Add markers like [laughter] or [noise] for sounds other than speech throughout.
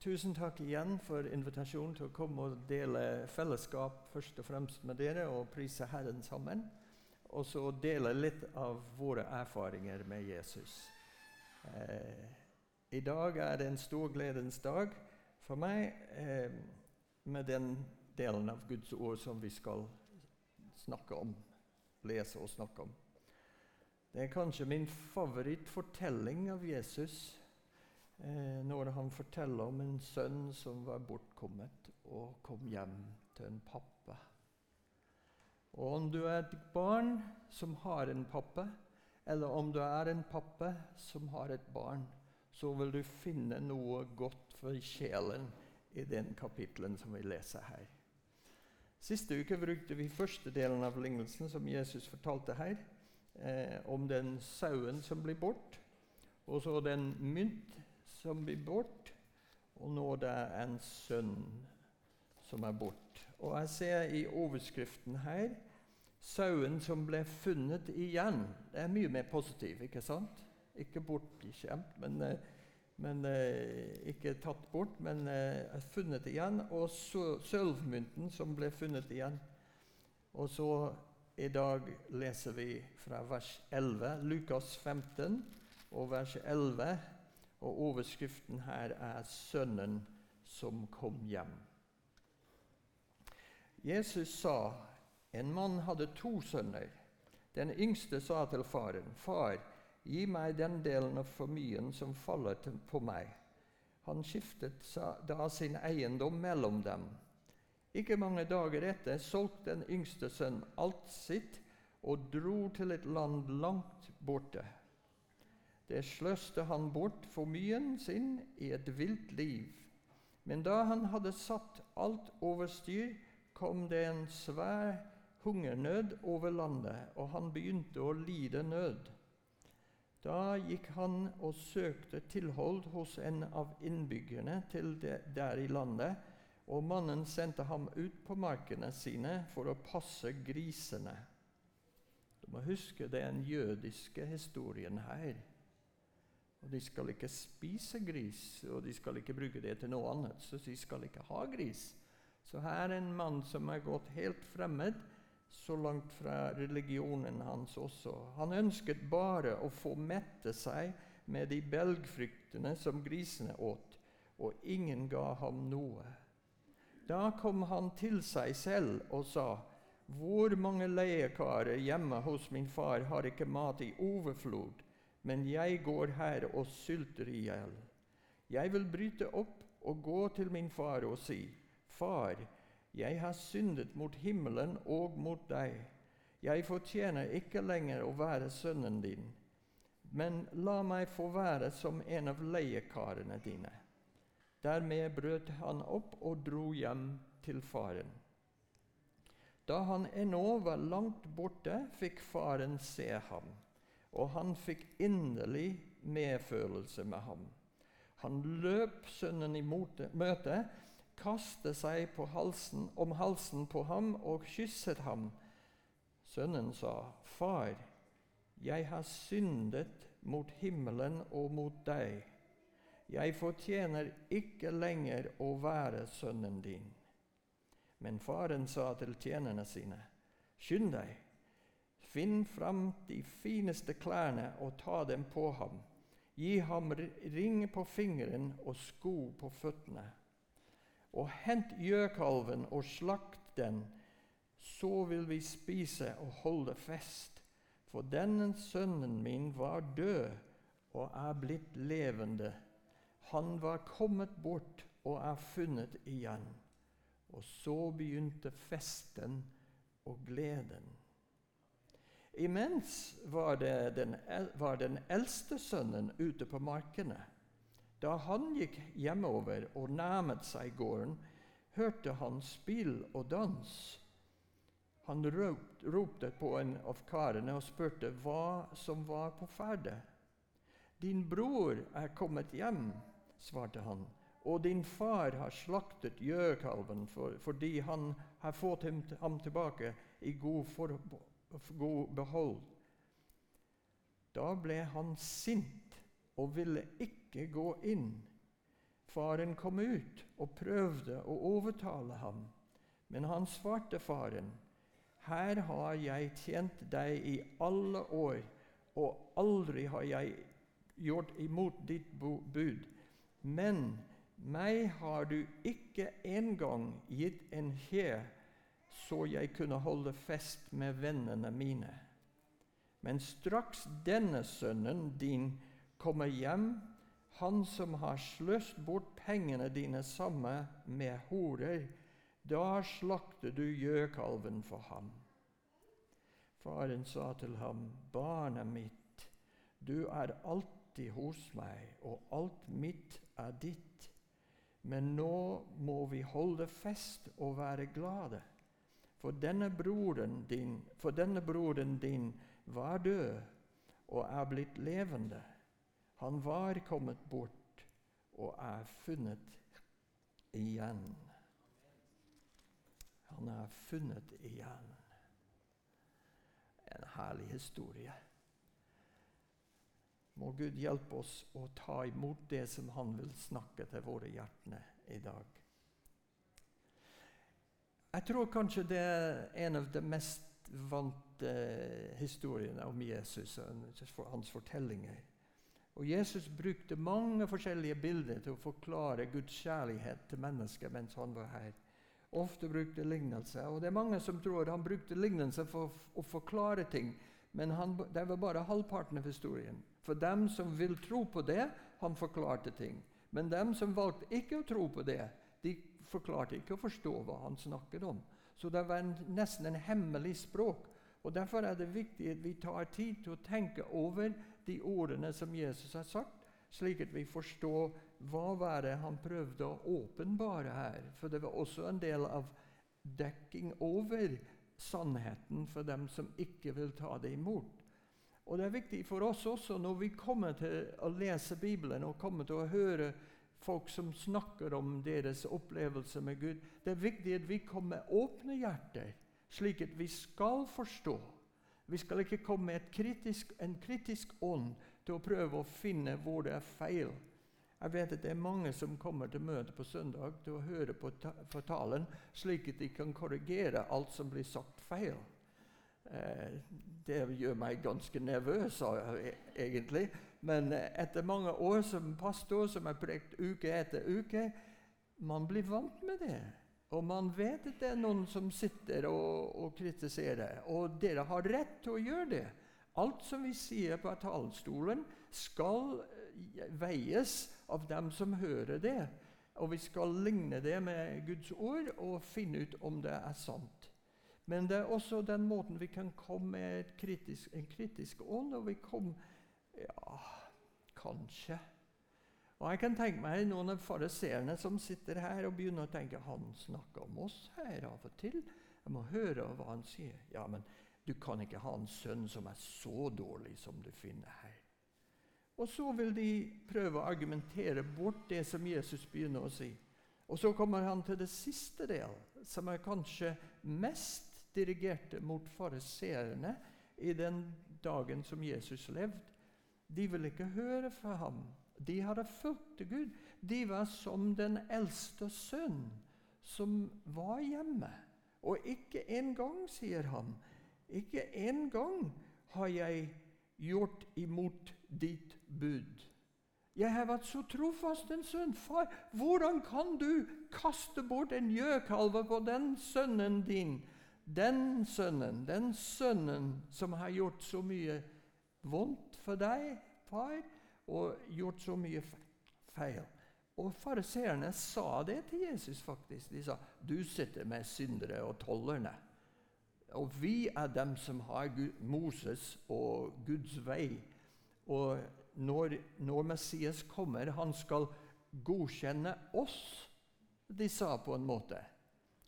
Tusen takk igjen for invitasjonen til å komme og dele fellesskap først og fremst med dere og prise Herren sammen. Og så dele litt av våre erfaringer med Jesus. Eh, I dag er det en stor gledens dag for meg eh, med den delen av Guds ord som vi skal snakke om, lese og snakke om. Det er kanskje min favorittfortelling av Jesus eh, når han forteller om en sønn som var bortkommet og kom hjem til en pappa. Og om du er et barn som har en pappa, eller om du er en pappa som har et barn, så vil du finne noe godt for sjelen i den kapittelen som vi leser her. Siste uke brukte vi første delen av lignelsen som Jesus fortalte her, eh, om den sauen som blir bort, og så den mynt som blir bort, og nå det er en sønn som er bort. Og jeg ser i overskriften her sauen som ble funnet igjen. Det er mye mer positivt, ikke sant? Ikke bortkjemt, men, eh, men eh, ikke tatt bort, men er funnet igjen. Og sølvmynten som ble funnet igjen. Og så i dag leser vi fra vers 11, Lukas 15 og vers 11 og overskriften her er 'Sønnen som kom hjem'. Jesus sa en mann hadde to sønner. Den yngste sa til faren, 'Far, gi meg den delen av formuen som faller på meg.' Han skiftet da sin eiendom mellom dem. Ikke mange dager etter solgte den yngste sønn alt sitt og dro til et land langt borte. Det sløste han bort formuen sin i et vilt liv. Men da han hadde satt alt over styr, kom det en svær hungernød over landet, og han begynte å lide nød. Da gikk han og søkte tilhold hos en av innbyggerne til det, der i landet, og mannen sendte ham ut på markene sine for å passe grisene. Du må huske den jødiske historien her. Og de skal ikke spise gris, og de skal ikke bruke det til noe annet. Så de skal ikke ha gris. Så her er en mann som er gått helt fremmed, så langt fra religionen hans også. Han ønsket bare å få mette seg med de belgfryktene som grisene åt, og ingen ga ham noe. Da kom han til seg selv og sa:" Hvor mange leiekarer hjemme hos min far har ikke mat i overflod? Men jeg går her og sulter i hjel. Jeg vil bryte opp og gå til min far og si, Far, jeg har syndet mot himmelen og mot deg. Jeg fortjener ikke lenger å være sønnen din, men la meg få være som en av leiekarene dine. Dermed brøt han opp og dro hjem til faren. Da han ennå var langt borte, fikk faren se ham og han fikk inderlig medfølelse med ham. Han løp sønnen i møte, kastet seg halsen, om halsen på ham og kysset ham. Sønnen sa, 'Far, jeg har syndet mot himmelen og mot deg.' 'Jeg fortjener ikke lenger å være sønnen din.' Men faren sa til tjenerne sine, 'Skynd deg.' Finn fram de fineste klærne og ta dem på ham. Gi ham ring på fingeren og sko på føttene. Og hent gjøkalven og slakt den, så vil vi spise og holde fest. For denne sønnen min var død og er blitt levende. Han var kommet bort og er funnet igjen. Og så begynte festen og gleden. Imens var, den, var den eldste sønnen ute på markene. Da han gikk hjemover og nærmet seg gården, hørte han spill og dans. Han ropte på en av karene og spurte hva som var på ferde. 'Din bror er kommet hjem', svarte han, 'og din far har slaktet gjøkalven for, fordi han har fått ham tilbake i god forhold god behold. Da ble han sint og ville ikke gå inn. Faren kom ut og prøvde å overtale ham, men han svarte faren, Her har jeg tjent deg i alle år, og aldri har jeg gjort imot ditt bud. Men meg har du ikke engang gitt en hær, så jeg kunne holde fest med vennene mine. Men straks denne sønnen din kommer hjem, han som har sløst bort pengene dine sammen med horer, da slakter du gjøkalven for ham. Faren sa til ham, Barnet mitt, du er alltid hos meg, og alt mitt er ditt. Men nå må vi holde fest og være glade, for denne broren din, for denne broren din var død og er blitt levende. Han var kommet bort og er funnet igjen. Han er funnet igjen. En herlig historie. Må Gud hjelpe oss å ta imot det som Han vil snakke til våre hjertene i dag. Jeg tror kanskje det er en av de mest vante historiene om Jesus og hans fortellinger. Og Jesus brukte mange forskjellige bilder til å forklare Guds kjærlighet til mennesker mens han var her. Ofte brukte lignelser. Og det er mange som tror han brukte lignelser for å forklare ting. Men han, det var bare halvparten av historien. For dem som vil tro på det, han forklarte ting. Men dem som valgte ikke å tro på det, de forklarte ikke å forstå hva han snakket om. Så det var en, nesten en hemmelig språk. Og Derfor er det viktig at vi tar tid til å tenke over de ordene som Jesus har sagt, slik at vi forstår hva var det han prøvde å åpenbare her. For det var også en del av dekking over sannheten for dem som ikke vil ta det imot. Og Det er viktig for oss også når vi kommer til å lese Bibelen og kommer til å høre folk som snakker om deres opplevelse med Gud. Det er viktig at vi kommer med åpne hjerter, slik at vi skal forstå vi skal ikke komme med kritisk, en kritisk ånd til å prøve å finne hvor det er feil. Jeg vet at det er mange som kommer til møte på søndag til å høre på, på talen, slik at de kan korrigere alt som blir sagt feil. Eh, det gjør meg ganske nervøs, e, egentlig. Men etter mange år som pastor, som har prekt uke etter uke, man blir vant med det. Og man vet at det er noen som sitter og, og, kritiserer, og dere har rett til å gjøre det. Alt som vi sier på talerstolen, skal eh, veies av dem som hører det. Og vi skal ligne det med Guds ord og finne ut om det er sant. Men det er også den måten vi kan komme med kritisk, en kritisk ånd. Og vi kom Ja, kanskje og Jeg kan tenke meg noen av fariseerne som sitter her og begynner å tenke han snakker om oss her av og til. Jeg må høre hva han sier. Ja, men du kan ikke ha en sønn som er så dårlig som du finner her. Og så vil de prøve å argumentere bort det som Jesus begynner å si. Og så kommer han til det siste del, som er kanskje mest dirigerte mot fariseerne i den dagen som Jesus levde. De ville ikke høre fra ham. De hadde fulgt Gud. De var som den eldste sønn som var hjemme. Og ikke engang, sier han, ikke engang har jeg gjort imot ditt bud. Jeg har vært så trofast en sønn. Far, hvordan kan du kaste bort en gjøkalve på den sønnen din? Den sønnen, den sønnen som har gjort så mye vondt for deg, far og gjort så mye feil. Og Fariseerne sa det til Jesus. faktisk. De sa du sitter med syndere og tollerne. Og vi er dem som har Moses og Guds vei. Og når, når, Messias kommer, han skal godkjenne oss. De sa på en måte.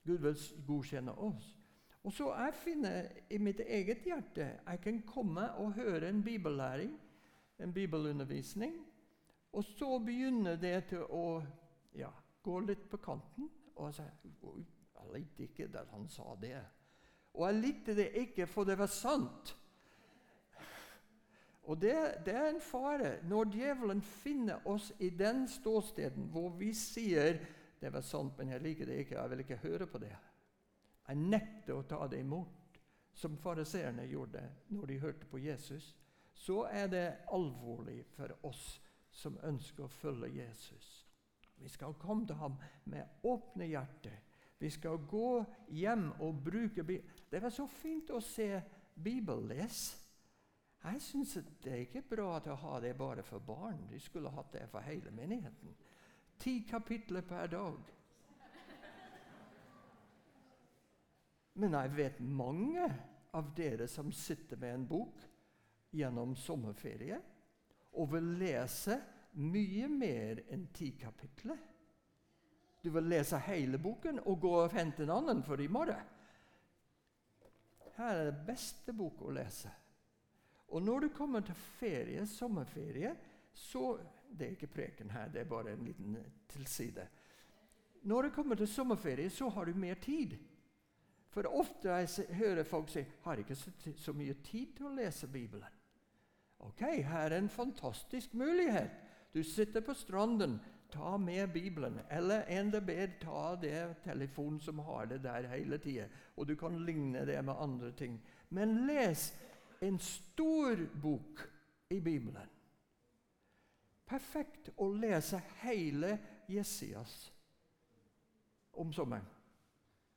Gud vil godkjenne oss. Og så jeg finner i mitt eget hjerte Jeg kan komme og høre en bibellæring en bibelundervisning. Og så begynner det til å ja, gå litt på kanten. Og jeg sier jeg likte ikke at han sa det. Og jeg likte det ikke, for det var sant. Og det, det, er en fare når djevelen finner oss i den ståsteden hvor vi sier det var sant, men jeg liker det ikke, jeg vil ikke høre på det. Jeg nekter å ta det imot, som fariseerne gjorde når de hørte på Jesus. Så er det alvorlig for oss som ønsker å følge Jesus. Vi skal komme til ham med åpne hjerter. Vi skal gå hjem og bruke Bibelen. Det var så fint å se bibelles. Jeg syns det er ikke bra å ha det bare for barn. De skulle hatt det for hele menigheten. Ti kapitler per dag. Men jeg vet mange av dere som sitter med en bok gjennom sommerferie og vil lese mye mer enn ti kapitler. Du vil lese hele boken og gå og hente en annen for i morgen. Her er det beste bok å lese. Og når du kommer til ferie, sommerferie, så Det er ikke preken her, det er bare en liten tilside. Når du kommer til sommerferie, så har du mer tid. For ofte jeg hører folk si har ikke så mye tid til å lese Bibelen. Ok, her er en fantastisk mulighet. Du sitter på stranden, ta med Bibelen. Eller enda bedre, ta det telefonen som har det der hele tida. Og du kan ligne det med andre ting. Men les en stor bok i Bibelen. Perfekt å lese hele Jesias om sommeren.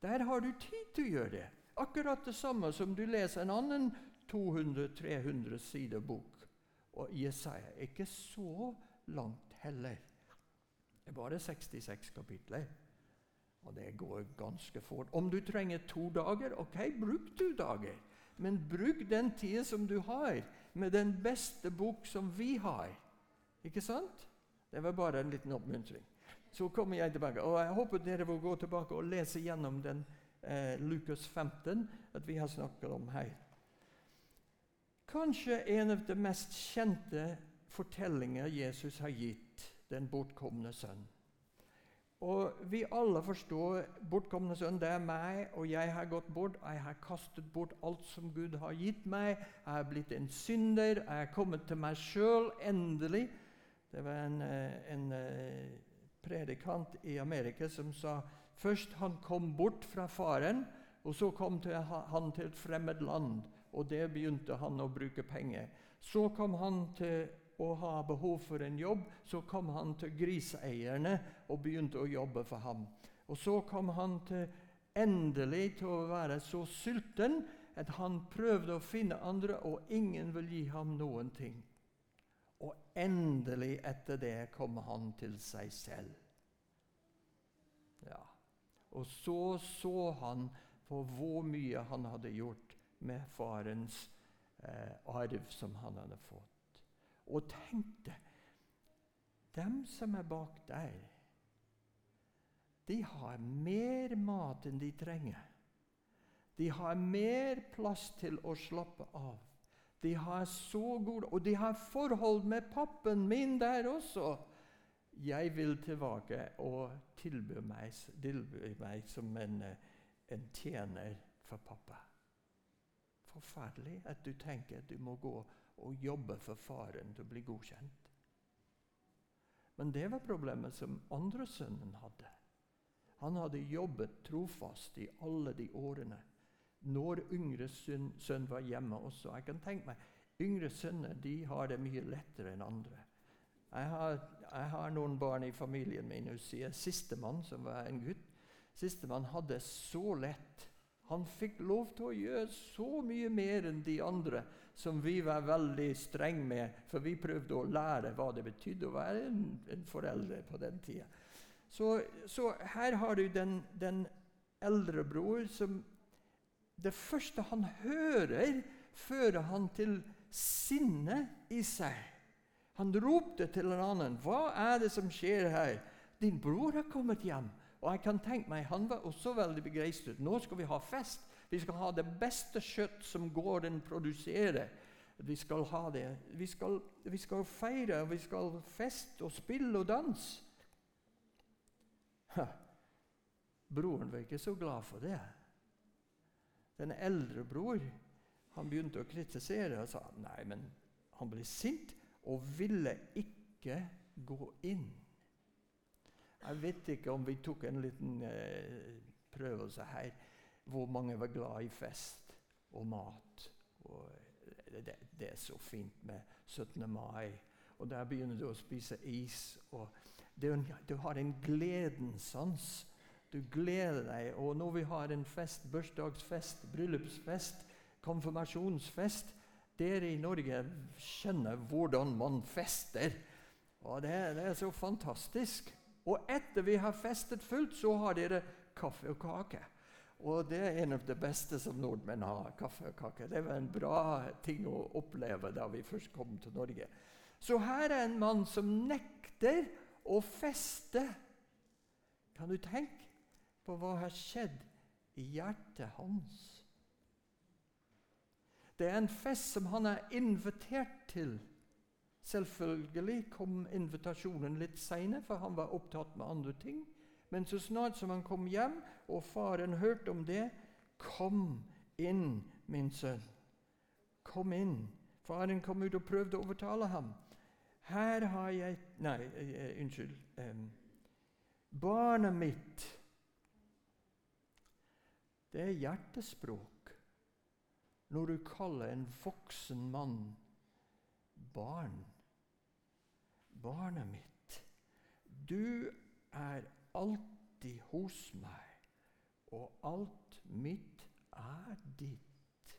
Der har du tid til å gjøre det. Akkurat det samme som du leser en annen 200-300 sider bok. Og Jesaja er ikke så langt heller. Det er bare 66 kapitler. Og det går ganske fort. Om du trenger to dager, ok, bruk to dager. Men bruk den tida som du har, med den beste bok som vi har. Ikke sant? Det var bare en liten oppmuntring. Så kommer jeg tilbake. Og Jeg håper dere vil gå tilbake og lese gjennom den eh, Lukas 15 at vi har snakket om her. Kanskje en av de mest kjente fortellinger Jesus har gitt den bortkomne sønn. Og Vi alle forstår bortkomne sønn. Det er meg, og jeg har gått bort. Jeg har kastet bort alt som Gud har gitt meg. Jeg har blitt en synder. Jeg har kommet til meg sjøl, endelig. Det var en, en, en eh, predikant i Amerika som sa først han kom bort fra faren, og så kom han til et fremmed land. Og der begynte han å bruke penger. Så kom han til å ha behov for en jobb. Så kom han til griseierne og begynte å jobbe for ham. Og så kom han til endelig til å være så sulten at han prøvde å finne andre, og ingen vil gi ham noen ting. Og endelig etter det kom han til seg selv. Ja. Og så så han på hvor mye han hadde gjort med farens eh, arv som han hadde fått. Og tenkte Dem som er bak der, de har mer mat enn de trenger. De har mer plass til å slappe av. De har så gode Og de har forhold med pappen min der også. Jeg vil tilbake og tilby meg, tilby meg som en, en, tjener for pappa. Forferdelig at du tenker at du må gå og jobbe for faren til å bli godkjent. Men det var problemet som andre sønnen hadde. Han hadde jobbet trofast i alle de årene. Når yngre sønn, var hjemme også. Jeg kan tenke meg, Yngre sønner de har det mye lettere enn andre. Jeg har, jeg har, noen barn i familien min. Sistemann, som var en gutt, sistemann hadde så lett. Han fikk lov til å gjøre så mye mer enn de andre, som vi var veldig strenge med, for vi prøvde å lære hva det betydde å være en, en forelder på den tida. Så, så, her har du den, den eldre bror som Det første han hører, fører han til sinne i seg. Han ropte til en annen, 'Hva er det som skjer her?' 'Din bror har kommet hjem.' Og jeg kan tenke meg, Han var også veldig begeistret. 'Nå skal vi ha fest. Vi skal ha det beste kjøtt som gården produserer.' Vi skal ha det. Vi skal, vi skal feire, vi skal feste og spille og danse. [laughs] Broren var ikke så glad for det. Den eldre bror han begynte å kritisere og sa nei, men han ble sint og ville ikke gå inn. Jeg vet ikke om vi tok en liten eh, prøvelse her hvor mange var glad i fest og mat. Og det, det, er så fint med 17. mai. Og der begynner du å spise is. og det, Du har en gledens sans. Du gleder deg. Og når vi har en fest, bursdagsfest, bryllupsfest, konfirmasjonsfest Dere i Norge skjønner hvordan man fester. Og det, det er så fantastisk. Og etter vi har festet fullt, så har dere kaffe og kake. Og det er en av det beste som nordmenn har. kaffe og kake. Det var en bra ting å oppleve da vi først kom til Norge. Så her er en mann som nekter å feste. Kan du tenke på hva har skjedd i hjertet hans? Det er en fest som han er invitert til. Selvfølgelig kom invitasjonen litt seine, for han var opptatt med andre ting. Men så snart som han kom hjem, og faren hørte om det, 'Kom inn, min sønn. Kom inn.' Faren kom ut og prøvde å overtale ham. 'Her har jeg Nei, uh, unnskyld. Barnet mitt Det er hjertespråk når du kaller en voksen mann barn. Barnet mitt. Du er alltid hos meg, og alt mitt er ditt.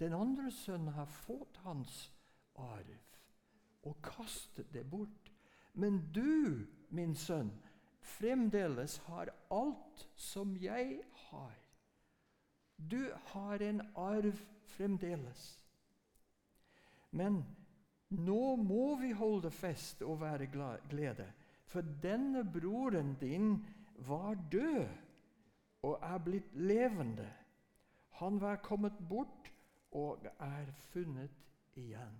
Den andre sønnen har fått hans arv og kastet det bort. Men du, min sønn, fremdeles har alt som jeg har. Du har en arv fremdeles. Men nå må vi holde fest og være glede, for denne broren din var død og er blitt levende. Han var kommet bort og er funnet igjen.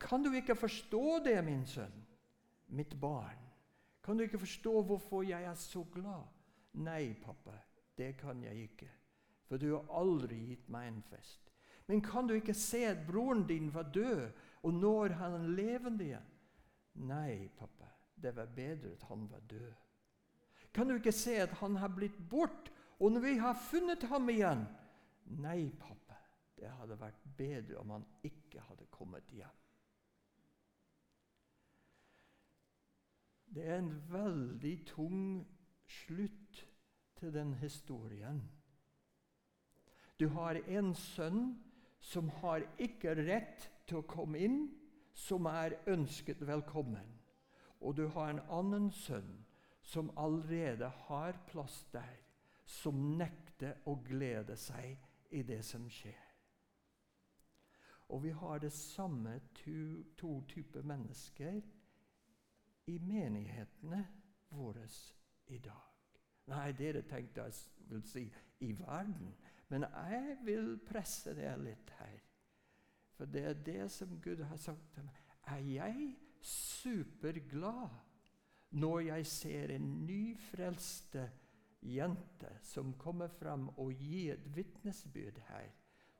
Kan du ikke forstå det, min sønn, mitt barn? Kan du ikke forstå hvorfor jeg er så glad? Nei, pappa, det kan jeg ikke, for du har aldri gitt meg en fest. Men kan du ikke se at broren din var død, og nå er han levende igjen? Nei, pappa, det var bedre at han var død. Kan du ikke se at han har blitt bort, og når vi har funnet ham igjen? Nei, pappa, det hadde vært bedre om han ikke hadde kommet hjem. Det er en veldig tung slutt til den historien. Du har en sønn som har ikke rett til å komme inn, som er ønsket velkommen. Og du har en annen sønn som allerede har plass der, som nekter å glede seg i det som skjer. Og vi har det samme to, to typer mennesker i menighetene våre i dag. Nei, dere tenkte jeg vil si i verden. Men jeg vil presse det litt her. For det er det som Gud har sagt til meg. Er jeg superglad når jeg ser en nyfrelste jente som kommer fram og gir et vitnesbyrd her,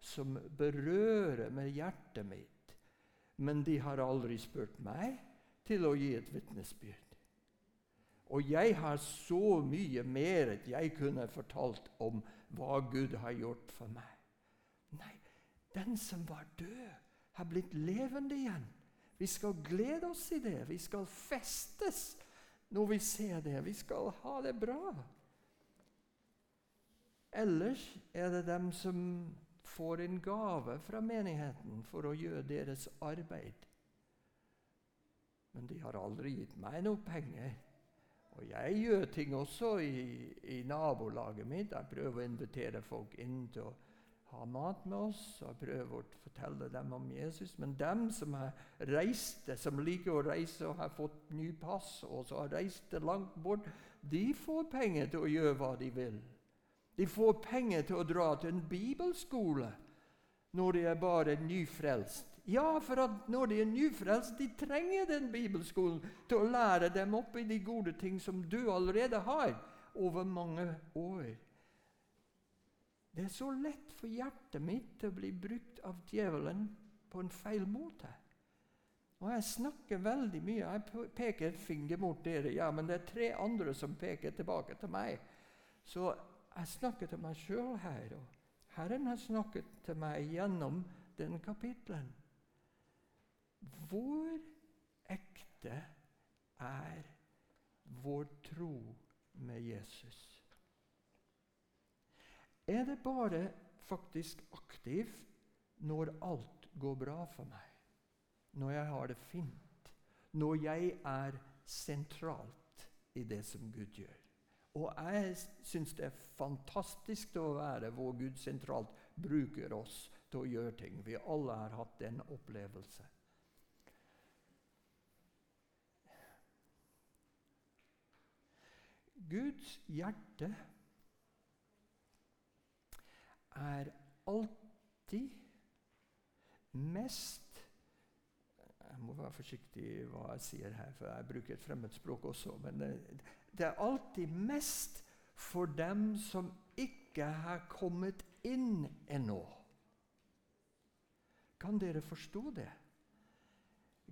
som berører med hjertet mitt, men de har aldri spurt meg til å gi et vitnesbyrd. Og jeg har så mye mer at jeg kunne fortalt om hva Gud har gjort for meg. Nei, den som var død, har blitt levende igjen. Vi skal glede oss i det. Vi skal festes når vi ser det. Vi skal ha det bra. Ellers er det dem som får en gave fra menigheten for å gjøre deres arbeid. Men de har aldri gitt meg noe penger. Og jeg gjør ting også i, i, nabolaget mitt. Jeg prøver å invitere folk inn til å ha mat med oss. jeg prøver å fortelle dem om Jesus. Men dem som har reist, som liker å reise og har fått ny pass, og så har reist langt bort, de får penger til å gjøre hva de vil. De får penger til å dra til en bibelskole når de er bare nyfrelst. Ja, for at når de er nyfrelst, de trenger den bibelskolen til å lære dem opp i de gode ting som du allerede har over mange år. Det er så lett for hjertet mitt til å bli brukt av djevelen på en feil måte. Og jeg snakker veldig mye. Jeg peker et finger mot dere, ja, men det er tre andre som peker tilbake til meg. Så jeg snakker til meg sjøl her. Og Herren har snakket til meg gjennom den kapittelen. Hvor ekte er vår tro med Jesus? Er det bare faktisk aktiv når alt går bra for meg? når jeg har det fint, når jeg er sentralt i det som Gud gjør. Og jeg syns det er fantastisk å være hvor Gud sentralt bruker oss til å gjøre ting. Vi alle har hatt den opplevelse. Guds hjerte er alltid mest jeg må være forsiktig i hva jeg sier her, for jeg bruker et fremmedspråk også. Men det, er alltid mest for dem som ikke har kommet inn ennå. Kan dere forstå det?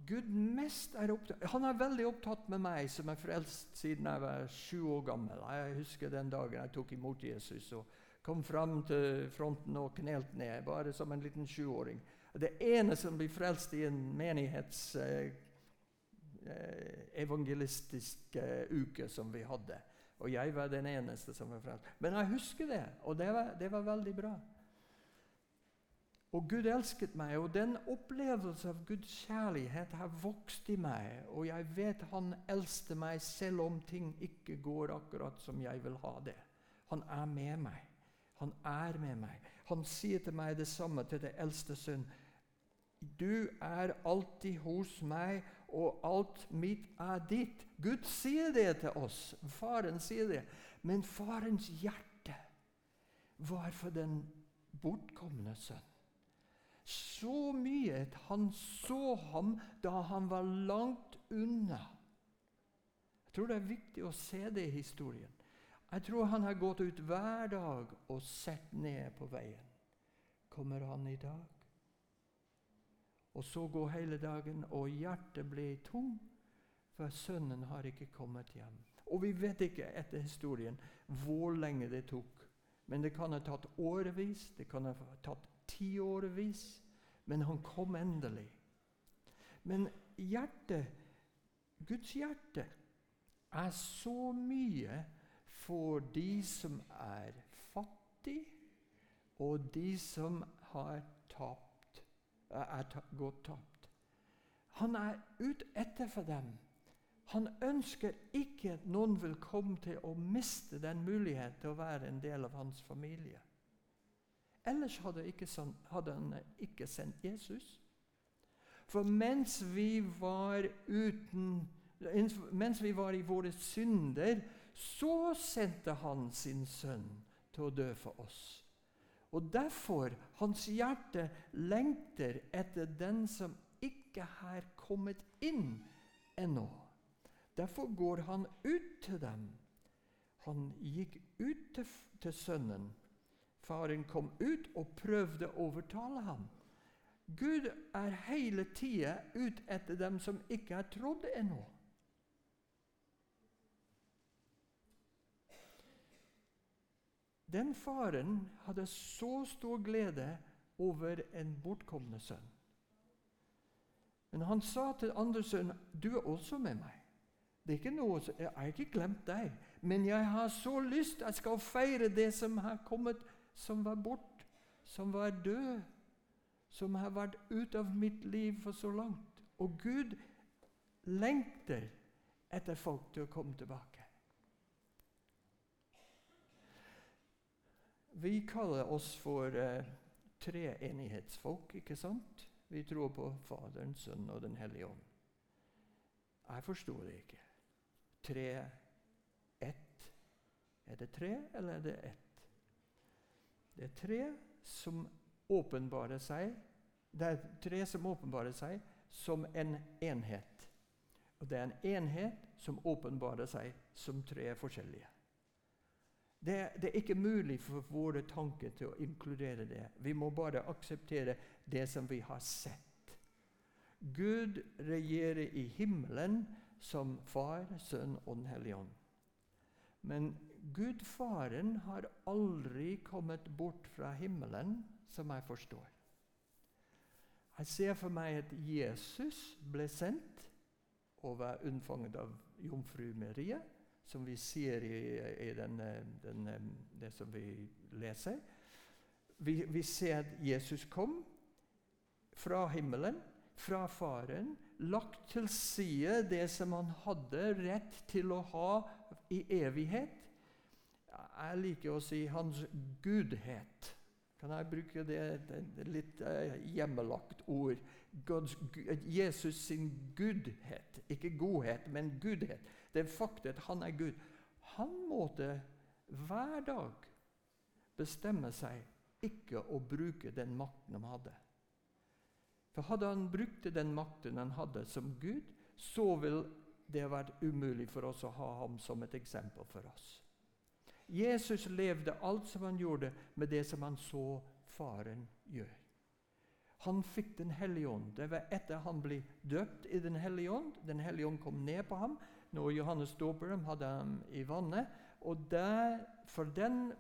Gud mest er opptatt Han er veldig opptatt med meg, som er frelst siden jeg var sju år gammel. Jeg husker den dagen jeg tok imot Jesus og kom fram til fronten og knelt ned, bare som en liten sjuåring. Det ene som blir frelst i en menighets eh, eh, evangelistisk eh, uke som vi hadde. Og jeg var den eneste som var frelst. Men jeg husker det, og det var, det var veldig bra. Og Gud elsket meg, og den opplevelsen av Guds kjærlighet har vokst i meg. Og jeg vet Han elsker meg selv om ting ikke går akkurat som jeg vil ha det. Han er med meg. Han er med meg. Han sier til meg det samme til det eldste sønn. Du er alltid hos meg, og alt mitt er ditt. Gud sier det til oss. Faren sier det. Men farens hjerte var for den bortkomne sønn. Så mye at han så ham da han var langt unna. Jeg tror det er viktig å se det i historien. Jeg tror han har gått ut hver dag og sett ned på veien. Kommer han i dag? Og så går hele dagen, og hjertet blir tom, for sønnen har ikke kommet hjem. Og vi vet ikke etter historien hvor lenge det tok. Men det kan ha tatt årevis, det kan ha tatt tiårevis. Men han kom endelig. Men hjertet, Guds hjerte, er så mye for de som er fattige, og de som har tapt er gått tapt. Han er ute etter for dem. Han ønsker ikke at noen vil komme til å miste den muligheten til å være en del av hans familie. Ellers hadde, han ikke sendt Jesus. For mens vi var uten Mens vi var i våre synder, så sendte han sin sønn til å dø for oss. Og derfor hans hjerte lengter etter den som ikke har kommet inn ennå. Derfor går han ut til dem. Han gikk ut til, til sønnen. Faren kom ut og prøvde å overtale ham. Gud er hele tida ute etter dem som ikke har trodd ennå. Den faren hadde så stor glede over en bortkomne sønn. Men han sa til andre sønn, 'Du er også med meg.' Det er ikke noe, Jeg har ikke glemt deg, men jeg har så lyst jeg skal feire det som har kommet, som var bort, som var død, som har vært ute av mitt liv for så langt. Og Gud lengter etter folk til å komme tilbake. Vi kaller oss for eh, treenighetsfolk, ikke sant? Vi tror på Faderen, Sønnen og Den hellige ånd. Jeg forstår det ikke. Tre, ett. Er det tre, eller er det ett? Det er tre som åpenbarer seg Det er tre som åpenbarer seg som en enhet. Og det er en enhet som åpenbarer seg som tre forskjellige. Det, det, er ikke mulig for våre tanker til å inkludere det. Vi må bare akseptere det som vi har sett. Gud regjerer i himmelen som Far, Sønn og Den hellige ånd. Men Gud Faren har aldri kommet bort fra himmelen, som jeg forstår. Jeg ser for meg at Jesus ble sendt og var unnfanget av jomfru Maria, som vi ser i, i denne, denne, det som vi leser. Vi, vi ser at Jesus kom fra himmelen, fra Faren, lagt til side det som han hadde rett til å ha i evighet. Jeg liker å si hans gudhet. Kan jeg bruke det, det litt uh, hjemmelagt ord? Gods, Jesus sin gudhet. Ikke godhet, men gudhet. Det er faktum at han er Gud. Han måtte hver dag bestemme seg ikke å bruke den makten han hadde. For Hadde han brukt den makten han hadde som Gud, så ville det vært umulig for oss å ha ham som et eksempel for oss. Jesus levde alt som han gjorde, med det som han så Faren gjøre. Han fikk Den hellige ånd. Det var etter han ble døpt i Den hellige ånd. Den hellige ånd kom ned på ham når Johannes dåperen hadde ham i vannet. Og der, for den,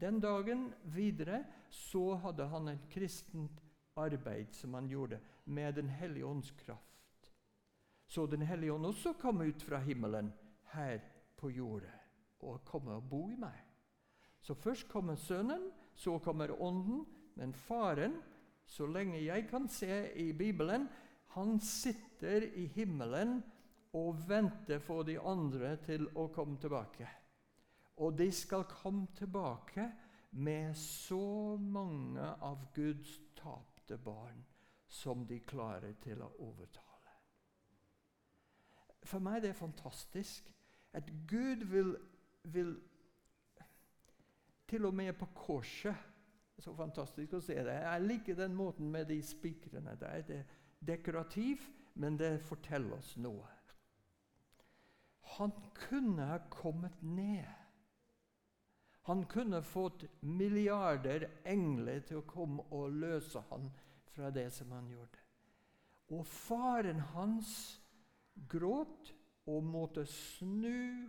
den dagen videre så hadde han et kristent arbeid som han gjorde med Den hellige ånds kraft. Så Den hellige ånd også kom ut fra himmelen her på jordet og komme og bo i meg. Så først kommer Sønnen, så kommer Ånden. Men Faren, så lenge jeg kan se i Bibelen, han sitter i himmelen og venter for de andre til å komme tilbake. Og de skal komme tilbake med så mange av Guds tapte barn som de klarer til å overtale. For meg det er fantastisk at Gud vil vil til og med på korset Så fantastisk å se det. Jeg liker den måten med de spikrene. der. Det er dekorativt, men det forteller oss noe. Han kunne ha kommet ned. Han kunne fått milliarder engler til å komme og løse ham fra det som han gjorde. Og faren hans gråt og måtte snu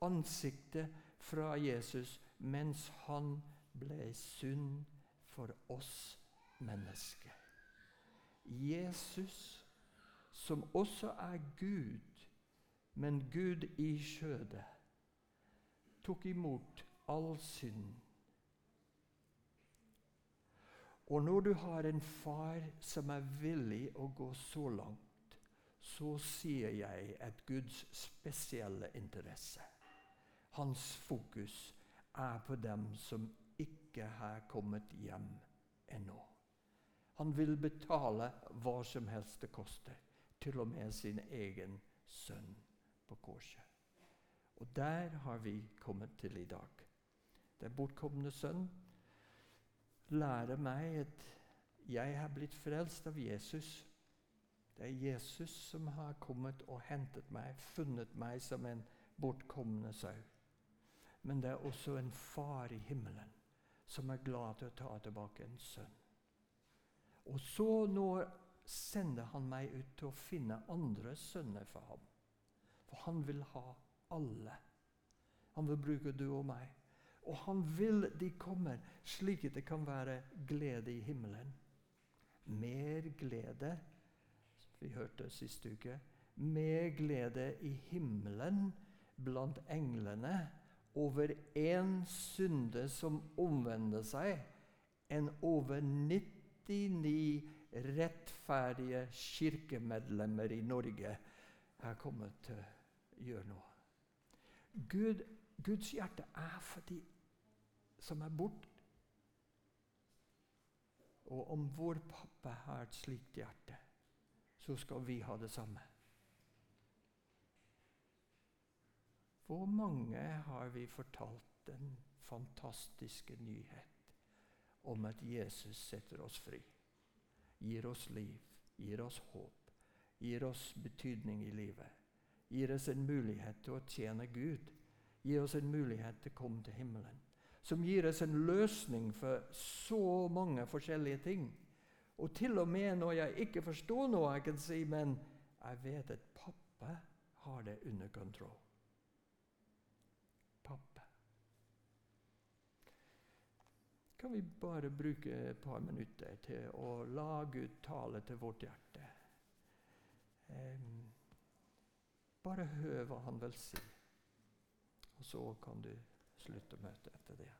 ansiktet fra Jesus mens han ble synd for oss mennesker. Jesus, som også er Gud, men Gud i skjødet, tok imot all synd. Og når du har en far som er villig å gå så langt, så sier jeg at Guds spesielle interesse hans fokus er på dem som ikke har kommet hjem ennå. Han vil betale hva som helst det koster, til og med sin egen sønn på korset. Og der har vi kommet til i dag. Den bortkomne sønn lærer meg at jeg har blitt frelst av Jesus. Det er Jesus som har kommet og hentet meg, funnet meg som en bortkomne sau men det er også en far i himmelen som er glad til å ta tilbake en sønn. Og så nå sender han meg ut til å finne andre sønner for ham. For han vil ha alle. Han vil bruke du og meg. Og han vil de kommer, slik at det kan være glede i himmelen. Mer glede, vi hørte sist uke, mer glede i himmelen blant englene over én synde som omvender seg, enn over 99 rettferdige kirkemedlemmer i Norge er kommet til å gjøre noe. Gud, Guds hjerte er for de som er borte. Og om vår pappa har et slikt hjerte, så skal vi ha det samme. Hvor mange har vi fortalt den fantastiske nyhet om at Jesus setter oss fri? Gir oss liv, gir oss håp, gir oss betydning i livet. Gir oss en mulighet til å tjene Gud. gir oss en mulighet til å komme til himmelen. Som gir oss en løsning for så mange forskjellige ting. Og til og med når jeg ikke forstår noe, jeg kan si men jeg vet at pappa har det under kontroll. Pappa. Kan vi bare bruke et par minutter til å la Gud tale til vårt hjerte? Bare hør hva han vil si. Og så kan du slutte møtet etter det.